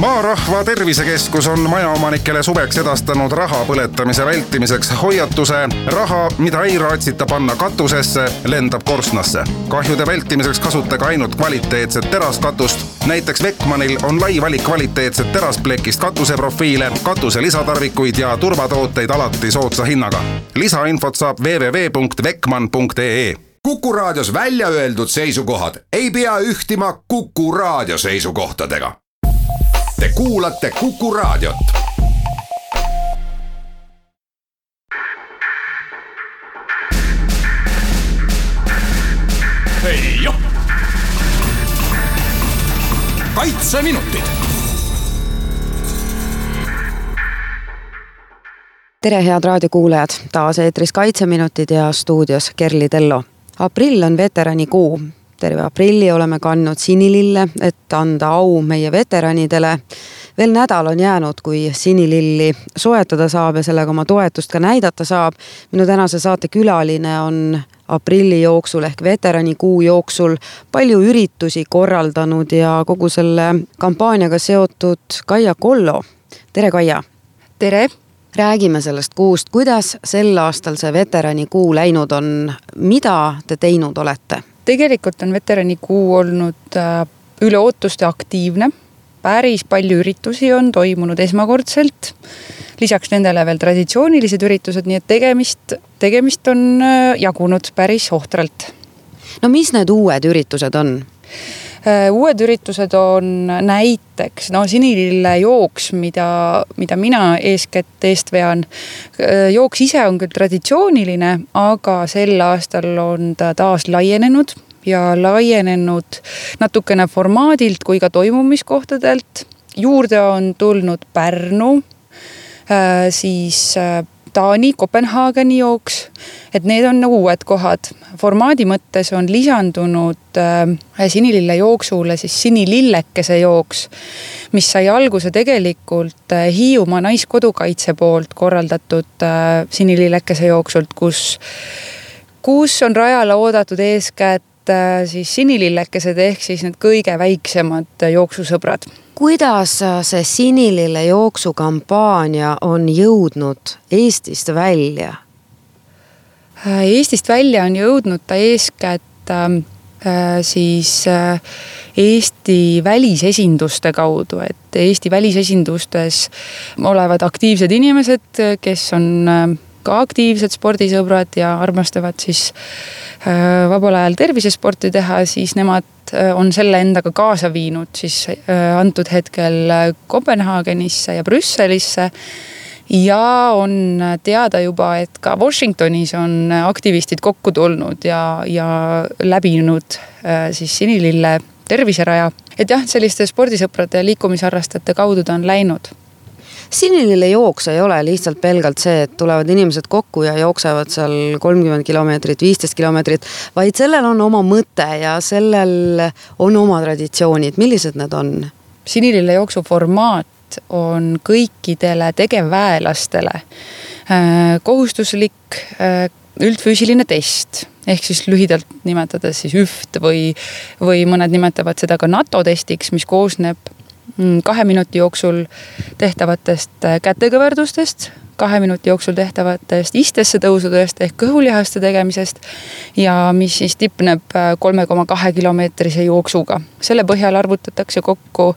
maarahva Tervisekeskus on majaomanikele suveks edastanud raha põletamise vältimiseks hoiatuse. raha, mida ei raatsita panna katusesse, lendab korstnasse. kahjude vältimiseks kasutage ainult kvaliteetset teraskatust. näiteks Beckmanil on lai valik kvaliteetset terasplekist katuseprofiile, katuse lisatarvikuid ja turvatooteid alati soodsa hinnaga. lisainfot saab www.beckman.ee Kuku Raadios välja öeldud seisukohad ei pea ühtima Kuku Raadio seisukohtadega. Te kuulate Kuku Raadiot. kaitseminutid tere, head raadiokuulajad, taas eetris Kaitseminutid ja stuudios Kerli Tello. aprill on veteranikuu, terve aprilli oleme kandnud sinilille, et anda au meie veteranidele. veel nädal on jäänud, kui sinililli soetada saab ja sellega oma toetust ka näidata saab. minu tänase saate külaline on aprilli jooksul ehk veteranikuu jooksul palju üritusi korraldanud ja kogu selle kampaaniaga seotud Kaia Kollo. tere, Kaia. tere räägime sellest kuust, kuidas sel aastal see veteranikuu läinud on, mida te teinud olete? Tegelikult on veteranikuu olnud äh, üle ootuste aktiivne. päris palju üritusi on toimunud esmakordselt. lisaks nendele veel traditsioonilised üritused, nii et tegemist, tegemist on äh, jagunud päris ohtralt. no mis need uued üritused on? Äh, uued üritused on näiteks no sinilille jooks, mida, mida mina eeskätt eest vean. jooks ise on küll traditsiooniline, aga sel aastal on ta taas laienenud ja laienenud natukene formaadilt kui ka toimumiskohtadelt. juurde on tulnud Pärnu, siis Taani, Kopenhaageni jooks. et need on nagu uued kohad. formaadi mõttes on lisandunud äh, sinilille jooksule siis sinilillekese jooks, mis sai alguse tegelikult äh, Hiiumaa Naiskodukaitse poolt korraldatud äh, sinilillekese jooksult, kus, kus on rajale oodatud eeskätt äh, siis sinilillekesed ehk siis need kõige väiksemad äh, jooksusõbrad kuidas see sinilille jooksukampaania on jõudnud Eestist välja? Eestist välja on jõudnud ta eeskätt äh, siis äh, Eesti välisesinduste kaudu, et Eesti välisesindustes olevad aktiivsed inimesed, kes on äh, ka aktiivsed spordisõbrad ja armastavad siis äh, vabal ajal tervisesporti teha, siis nemad äh, on selle endaga kaasa viinud siis äh, antud hetkel Kopenhaagenisse ja Brüsselisse ja on teada juba, et ka Washingtonis on aktivistid kokku tulnud ja, ja läbinud siis sinilille terviseraja. et jah, selliste spordisõprade ja liikumisharrastajate kaudu ta on läinud sinilille jooks ei ole lihtsalt pelgalt see, et tulevad inimesed kokku ja jooksevad seal kolmkümmend kilomeetrit, viisteist kilomeetrit, vaid sellel on oma mõte ja sellel on oma traditsioonid, millised need on? sinilille jooksu formaat on kõikidele tegevväelastele äh, kohustuslik äh, üldfüüsiline test ehk siis lühidalt nimetades siis üht või, või mõned nimetavad seda ka NATO testiks, mis koosneb kahe minuti jooksul tehtavatest äh, kätekõverdustest, kahe minuti jooksul tehtavatest istesse tõusudest ehk kõhulihaste tegemisest. ja mis siis tipneb äh, kolme koma kahe kilomeetrise jooksuga. selle põhjal arvutatakse kokku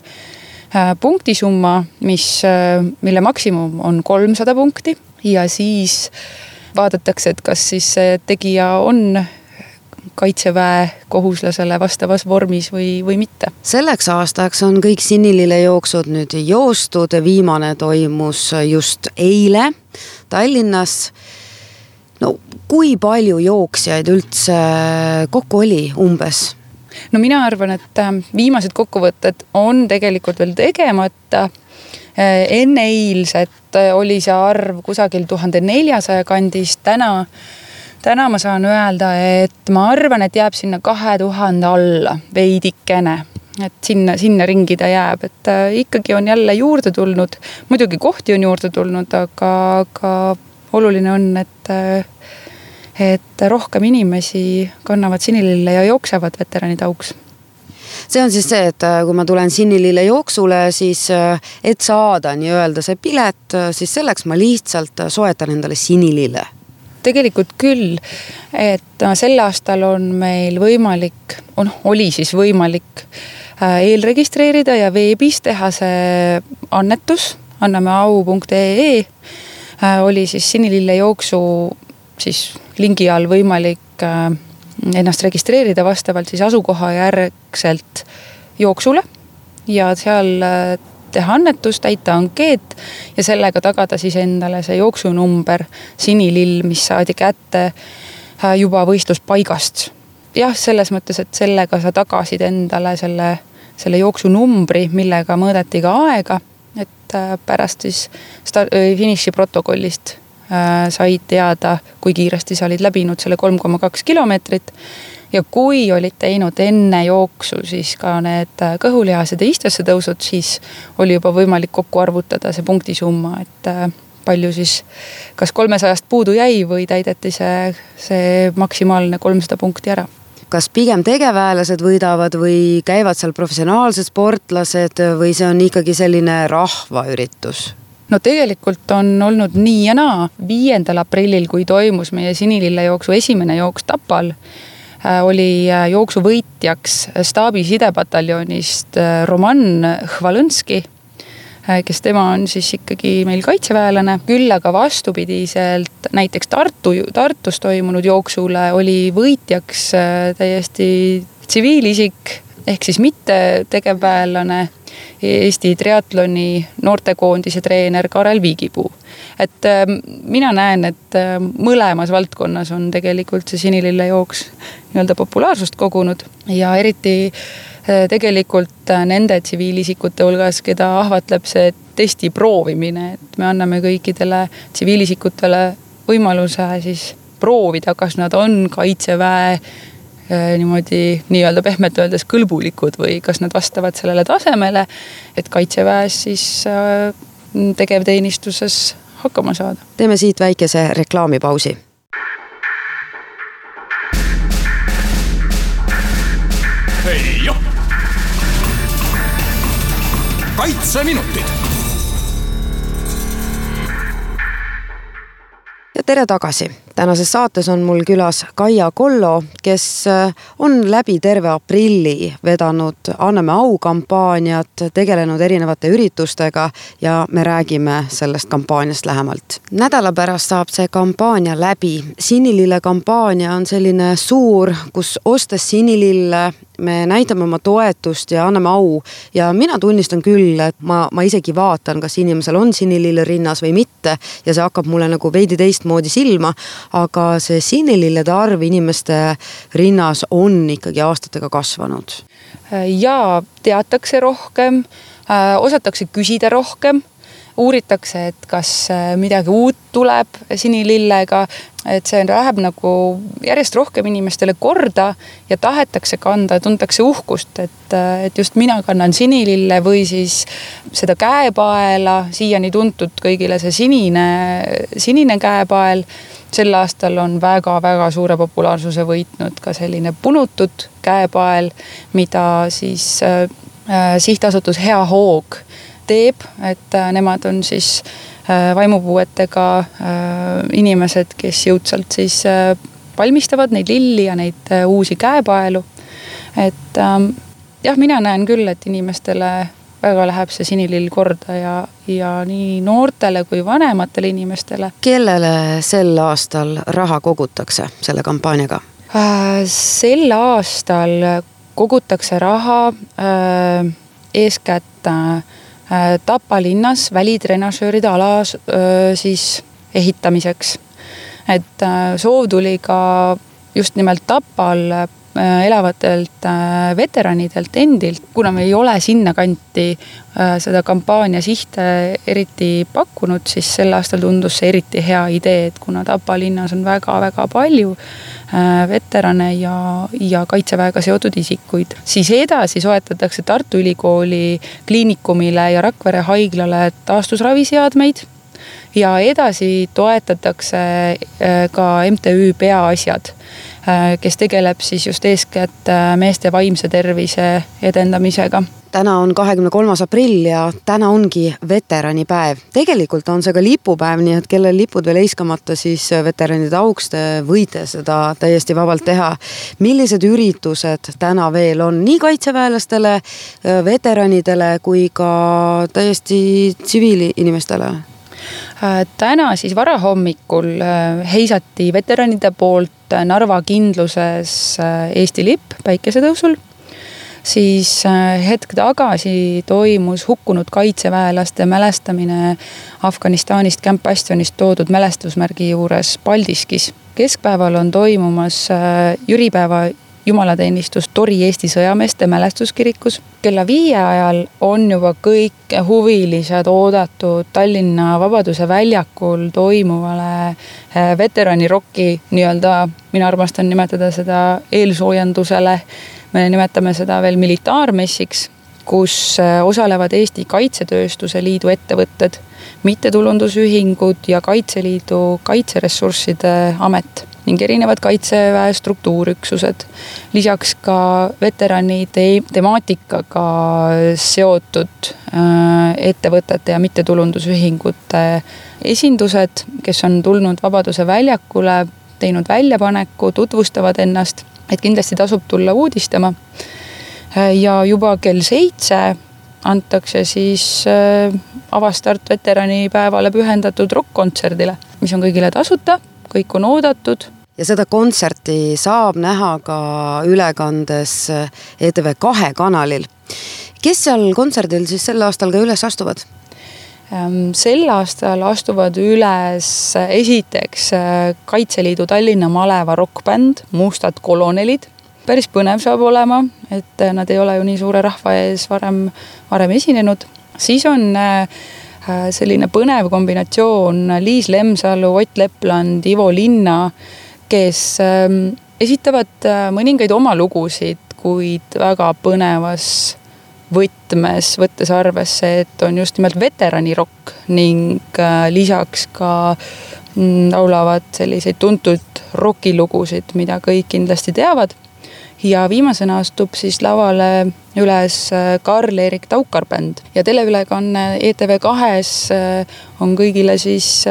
äh, punktisumma, mis, mille maksimum on kolmsada punkti ja siis vaadatakse, et kas siis tegija on kaitseväe kohuslasele vastavas vormis või, või mitte. selleks aastaks on kõik sinilille jooksud nüüd joostud, viimane toimus just eile Tallinnas. no kui palju jooksjaid üldse kokku oli umbes? no mina arvan, et äh, viimased kokkuvõtted on tegelikult veel tegemata äh, enne eilset äh, oli see arv kusagil tuhande neljasaja kandis, täna täna ma saan öelda, et ma arvan, et jääb sinna kahe tuhande alla veidikene. Et sinna, sinna ringi ta jääb, et äh, ikkagi on jälle juurde tulnud, muidugi kohti on juurde tulnud, aga, aga oluline on, et äh, et rohkem inimesi kannavad sinilille ja jooksevad veteranide auks. See on siis see, et äh, kui ma tulen Sinnilille jooksule, siis et saada nii-öelda see pilet, siis selleks ma lihtsalt soetan endale Sinnilille. Tegelikult küll, et sel aastal on meil võimalik, noh, oli siis võimalik eelregistreerida ja veebis teha see annetus, annameau.ee oli siis Sinilille jooksu siis lingi all võimalik ennast registreerida vastavalt siis asukoha järgselt jooksule ja seal äh, teha annetus, täita ankeet ja sellega tagada siis endale see jooksunumber, sinilill, mis saadi kätte äh, juba võistluspaigast. jah, selles mõttes, et sellega sa tagasid endale selle, selle jooksunumbri, millega mõõdeti ka aega, et äh, pärast siis start-, finiši protokollist Äh, said teada, kui kiiresti sa olid läbinud selle kolm koma kaks kilomeetrit. Ja kui olid teinud enne jooksu siis ka need äh, kõhulihased ja istesse tõusud, siis oli juba võimalik kokku arvutada see punktisumma, et äh, palju siis kas kolmesajast puudu jäi või täideti see, see maksimaalne kolmsada punkti ära kas pigem tegevväelased võidavad või käivad seal professionaalsed sportlased või see on ikkagi selline rahvaüritus? no tegelikult on olnud nii ja naa. viiendal aprillil, kui toimus meie sinilille jooksu esimene jooks Tapal, oli äh, jooksu võitjaks staabi sidepataljonist äh, Roman Hvalõnski kes tema on siis ikkagi meil kaitseväelane, küll aga vastupidiselt näiteks Tartu, Tartus toimunud jooksule oli võitjaks täiesti tsiviilisik ehk siis mitte tegevväelane Eesti triatloni noortekoondise treener Karel Viigipuu. et ähm, mina näen, et ähm, mõlemas valdkonnas on tegelikult see sinilille jooks nii-öelda populaarsust kogunud ja eriti äh, tegelikult äh, nende tsiviilisikute hulgas, keda ahvatleb see testi proovimine, et me anname kõikidele tsiviilisikutele võimaluse siis proovida, kas nad on kaitseväe niimoodi nii-öelda pehmelt öeldes kõlbulikud või kas nad vastavad sellele tasemele, et kaitseväes siis äh, tegevteenistuses hakkama saada. teeme siit väikese reklaamipausi. kaitseminutid ja tere tagasi. Tänases saates on mul külas Kaia Kollo, kes äh, on läbi terve aprilli vedanud Anname au kampaaniat, tegelenud erinevate üritustega ja me räägime sellest kampaaniast lähemalt. nädala pärast saab see kampaania läbi. sinilille kampaania on selline suur, kus ostes sinilille me näitame oma toetust ja anname au. ja mina tunnistan küll, et ma, ma isegi vaatan, kas inimesel on sinilill rinnas või mitte ja see hakkab mulle nagu veidi teistmoodi silma. Aga see sinilillede arv inimeste rinnas on ikkagi aastatega kasvanud. ja teatakse rohkem, äh, osatakse küsida rohkem uuritakse, et kas äh, midagi uut tuleb sinilillega, et see läheb nagu järjest rohkem inimestele korda ja tahetakse kanda, tuntakse uhkust, et, äh, et just mina kannan sinilille või siis seda käepaela, siiani tuntud kõigile see sinine, sinine käepael. sel aastal on väga-väga suure populaarsuse võitnud ka selline punutud käepael, mida siis äh, sihtasutus Hea Hoog teeb, et äh, nemad on siis äh, vaimupuuetega äh, inimesed, kes jõudsalt siis valmistavad neid lilli ja neid uusi käepaelu. et ähm, jah, mina näen küll, et inimestele väga läheb see sinilill korda ja, ja nii noortele kui vanematele inimestele. kellele sel aastal raha kogutakse selle kampaaniaga? sel aastal kogutakse raha äh, eeskätt äh, Äh, Tapa linnas välitrenažööride ala äh, siis ehitamiseks. et äh, soov tuli ka just nimelt Tapal elavatelt veteranidelt endilt, kuna me ei ole sinnakanti seda kampaania sihte eriti pakkunud, siis sel aastal tundus see eriti hea idee, et kuna Tapa linnas on väga-väga palju Äh, veterane ja, ja kaitseväega seotud isikuid. siis edasi soetatakse Tartu Ülikooli Kliinikumile ja Rakvere haiglale taastusraviseadmeid ja edasi toetatakse äh, ka MTÜ Peaasjad kes tegeleb siis just eeskätt meeste vaimse tervise edendamisega täna on kahekümne kolmas aprill ja täna ongi veteranipäev. tegelikult on see ka lipupäev, nii et kellel lipud veel heiskamata, siis veteranide auks te võite seda täiesti vabalt teha. millised üritused täna veel on nii kaitseväelastele, veteranidele kui ka täiesti tsiviilinimestele? Täna siis varahommikul äh, heisati veteranide poolt Narva kindluses äh, Eesti lipp päikesetõusul siis äh, hetk tagasi toimus hukkunud kaitseväelaste mälestamine Afganistanist Camp Bastionist toodud mälestusmärgi juures Paldiskis. keskpäeval on toimumas äh, jüripäeva jumalateenistus Tori Eesti sõjameeste mälestuskirikus. kella viie ajal on juba kõik huvilised oodatud Tallinna Vabaduse väljakul toimuvale äh, veteraniroki nii-öelda, mina armastan nimetada seda eelsoojendusele me nimetame seda veel militaarmessiks, kus äh, osalevad Eesti Kaitsetööstuse Liidu ettevõtted, mittetulundusühingud ja Kaitseliidu Kaitseressursside Amet ning erinevad kaitseväe struktuurüksused. lisaks ka veterani te temaatikaga seotud äh, ettevõtete ja mittetulundusühingute esindused, kes on tulnud Vabaduse väljakule, teinud väljapaneku, tutvustavad ennast et kindlasti tasub tulla uudistama. ja juba kell seitse antakse siis äh, Avastart veteranipäevale pühendatud rokk-kontserdile, mis on kõigile tasuta, kõik on oodatud ja seda kontserti saab näha ka ülekandes ETV kahe kanalil. kes seal kontserdil siis sel aastal ka üles astuvad? Ähm, sel aastal astuvad üles esiteks äh, Kaitseliidu Tallinna maleva rokkbänd Mustad kolonelid. päris põnev saab olema, et äh, nad ei ole ju nii suure rahva ees varem, varem esinenud. siis on äh, selline põnev kombinatsioon Liis Lemsalu, Ott Lepland, Ivo Linna, kes ähm, esitavad mõningaid oma lugusid, kuid väga põnevas võtmes, võttes arvesse, et on just nimelt veteranirokk ning äh, lisaks ka mm, laulavad selliseid tuntud rokilugusid, mida kõik kindlasti teavad. ja viimasena astub siis lavale üles äh, Karl-Erik Taukar bänd ja teleülekanne ETV kahes äh, on kõigile siis,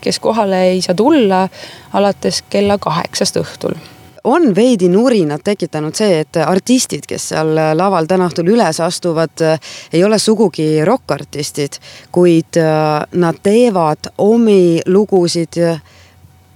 kes kohale ei saa tulla, alates kella kaheksast õhtul. On veidi nurinat tekitanud see, et artistid, kes seal laval täna õhtul üles astuvad, ei ole sugugi rokkartistid, kuid äh, nad teevad omi lugusid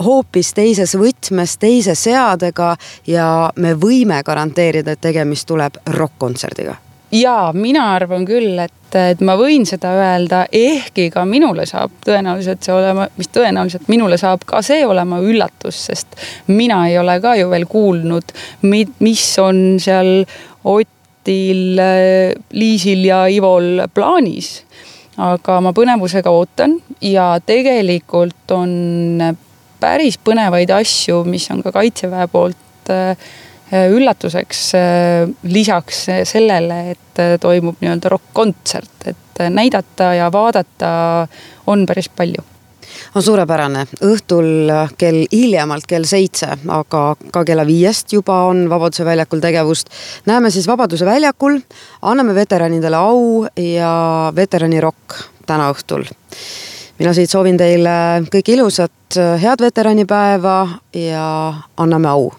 hoopis teises võtmes, teise seadega ja me võime garanteerida, et tegemist tuleb rokk-kontserdiga ja mina arvan küll, et, et ma võin seda öelda, ehkki ka minule saab tõenäoliselt see olema, mis tõenäoliselt minule saab ka see olema üllatus, sest mina ei ole ka ju veel kuulnud, mis on seal Otil, Liisil ja Ivol plaanis. aga ma põnevusega ootan ja tegelikult on päris põnevaid asju, mis on ka kaitseväe poolt Äh, üllatuseks äh, lisaks sellele, et äh, toimub nii-öelda rokk-kontsert, et näidata ja vaadata on päris palju on suurepärane, õhtul kell hiljemalt kell seitse, aga ka kella viiest juba on Vabaduse väljakul tegevust. näeme siis Vabaduse väljakul, anname veteranidele au ja veteranirokk täna õhtul. mina siit soovin teile kõike ilusat, head veteranipäeva ja anname au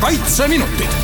kaitseminutid